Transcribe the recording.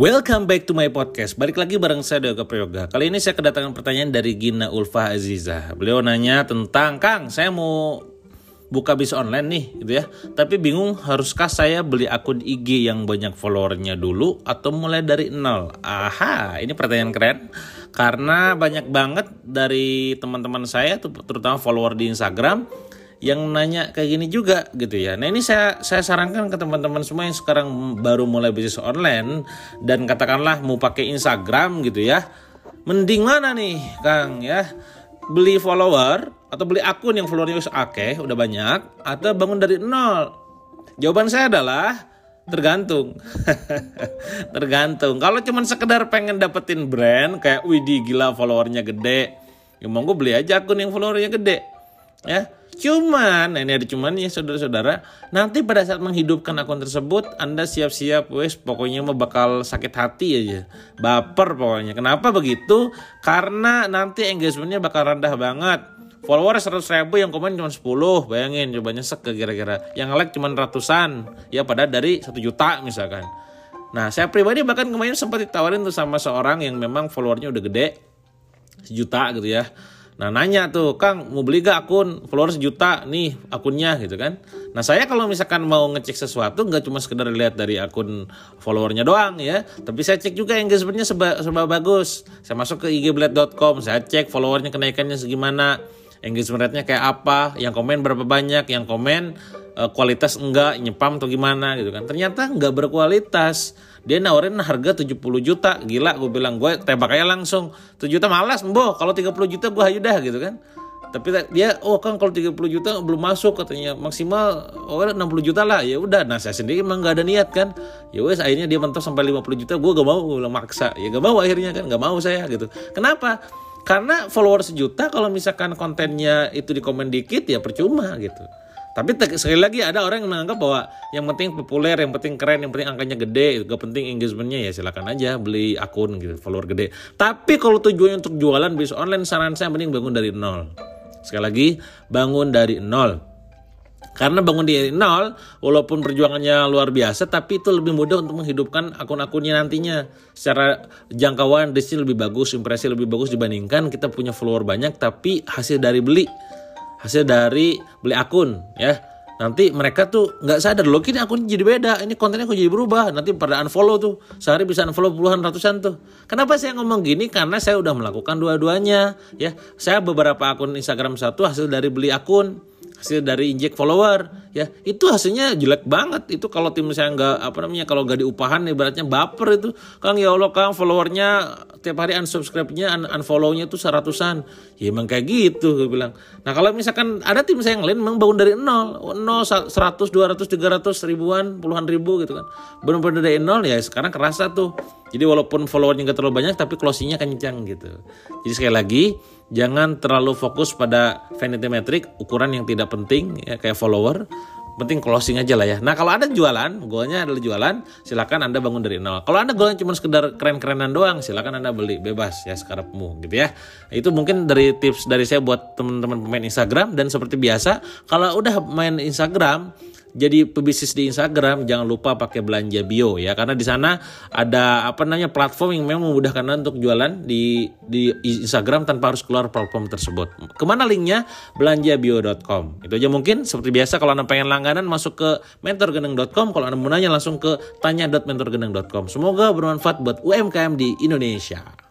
Welcome back to my podcast. Balik lagi bareng saya Doga Prayoga. Kali ini saya kedatangan pertanyaan dari Gina Ulfa Aziza. Beliau nanya tentang, Kang, saya mau buka bisnis online nih, gitu ya. Tapi bingung haruskah saya beli akun IG yang banyak followernya dulu atau mulai dari nol? Aha, ini pertanyaan keren. Karena banyak banget dari teman-teman saya, terutama follower di Instagram, yang nanya kayak gini juga gitu ya. Nah ini saya saya sarankan ke teman-teman semua yang sekarang baru mulai bisnis online dan katakanlah mau pakai Instagram gitu ya. Mending mana nih Kang ya? Beli follower atau beli akun yang followernya okay, udah banyak atau bangun dari nol? Jawaban saya adalah tergantung tergantung kalau cuman sekedar pengen dapetin brand kayak Widi gila followernya gede ya gue beli aja akun yang followernya gede ya Cuman, nah ini ada cuman ya saudara-saudara, nanti pada saat menghidupkan akun tersebut, Anda siap-siap, wes pokoknya mau bakal sakit hati aja. Baper pokoknya. Kenapa begitu? Karena nanti engagementnya bakal rendah banget. Follower 100 ribu yang komen cuma 10, bayangin coba nyesek ke kira-kira. Yang like cuma ratusan, ya pada dari 1 juta misalkan. Nah, saya pribadi bahkan kemarin sempat ditawarin tuh sama seorang yang memang followernya udah gede, sejuta gitu ya Nah nanya tuh, Kang mau beli gak akun followers sejuta nih akunnya gitu kan. Nah saya kalau misalkan mau ngecek sesuatu nggak cuma sekedar lihat dari akun followernya doang ya. Tapi saya cek juga engagementnya seba, seba bagus. Saya masuk ke igblade.com, saya cek followernya kenaikannya segimana. Engagement rate-nya kayak apa, yang komen berapa banyak, yang komen uh, kualitas enggak, nyepam atau gimana gitu kan. Ternyata enggak berkualitas dia nawarin harga 70 juta. Gila gue bilang gue tembak aja langsung. 7 juta malas mbo kalau 30 juta gue hayu dah gitu kan. Tapi dia oh kan kalau 30 juta belum masuk katanya. Maksimal oh 60 juta lah. Ya udah nah saya sendiri emang gak ada niat kan. Ya wes akhirnya dia mentok sampai 50 juta gue gak mau gue maksa. Ya gak mau akhirnya kan. Gak mau saya gitu. Kenapa? Karena follower sejuta kalau misalkan kontennya itu di komen dikit ya percuma gitu tapi sekali lagi ada orang yang menganggap bahwa yang penting populer, yang penting keren, yang penting angkanya gede, gak penting engagementnya ya silakan aja beli akun gitu, follower gede. Tapi kalau tujuannya untuk jualan bisnis online, saran saya mending bangun dari nol. Sekali lagi, bangun dari nol. Karena bangun dari nol, walaupun perjuangannya luar biasa, tapi itu lebih mudah untuk menghidupkan akun-akunnya nantinya. Secara jangkauan, desi lebih bagus, impresi lebih bagus dibandingkan kita punya follower banyak, tapi hasil dari beli hasil dari beli akun ya. Nanti mereka tuh nggak sadar loh kini akun jadi beda ini kontennya kok jadi berubah. Nanti pada unfollow tuh sehari bisa unfollow puluhan ratusan tuh. Kenapa saya ngomong gini? Karena saya udah melakukan dua-duanya ya. Saya beberapa akun Instagram satu hasil dari beli akun hasil dari injek follower ya. Itu hasilnya jelek banget. Itu kalau tim saya nggak apa namanya kalau nggak diupahan ibaratnya baper itu. Kang ya allah kang followernya tiap hari unsubscribe-nya un unfollow-nya tuh seratusan. Ya emang kayak gitu gue bilang. Nah kalau misalkan ada tim saya yang lain memang bangun dari nol. Nol seratus dua ratus tiga ratus ribuan puluhan ribu gitu kan. Benar-benar dari nol ya sekarang kerasa tuh. Jadi walaupun followernya nggak terlalu banyak tapi closingnya kencang gitu. Jadi sekali lagi jangan terlalu fokus pada vanity metric ukuran yang tidak penting ya kayak follower. Penting closing aja lah ya. Nah kalau anda jualan, goalnya adalah jualan, silakan anda bangun dari nol. Kalau anda goalnya cuma sekedar keren-kerenan doang, silakan anda beli bebas ya sekarapmu gitu ya. Itu mungkin dari tips dari saya buat teman-teman pemain Instagram dan seperti biasa, kalau udah main Instagram jadi pebisnis di Instagram jangan lupa pakai belanja bio ya karena di sana ada apa namanya platform yang memang memudahkan anda untuk jualan di di Instagram tanpa harus keluar platform tersebut. Ke mana linknya? Belanjabio.com. Itu aja mungkin seperti biasa kalau anda pengen langganan masuk ke mentorgeneng.com. Kalau anda mau nanya langsung ke tanya.mentorgeneng.com. Semoga bermanfaat buat UMKM di Indonesia.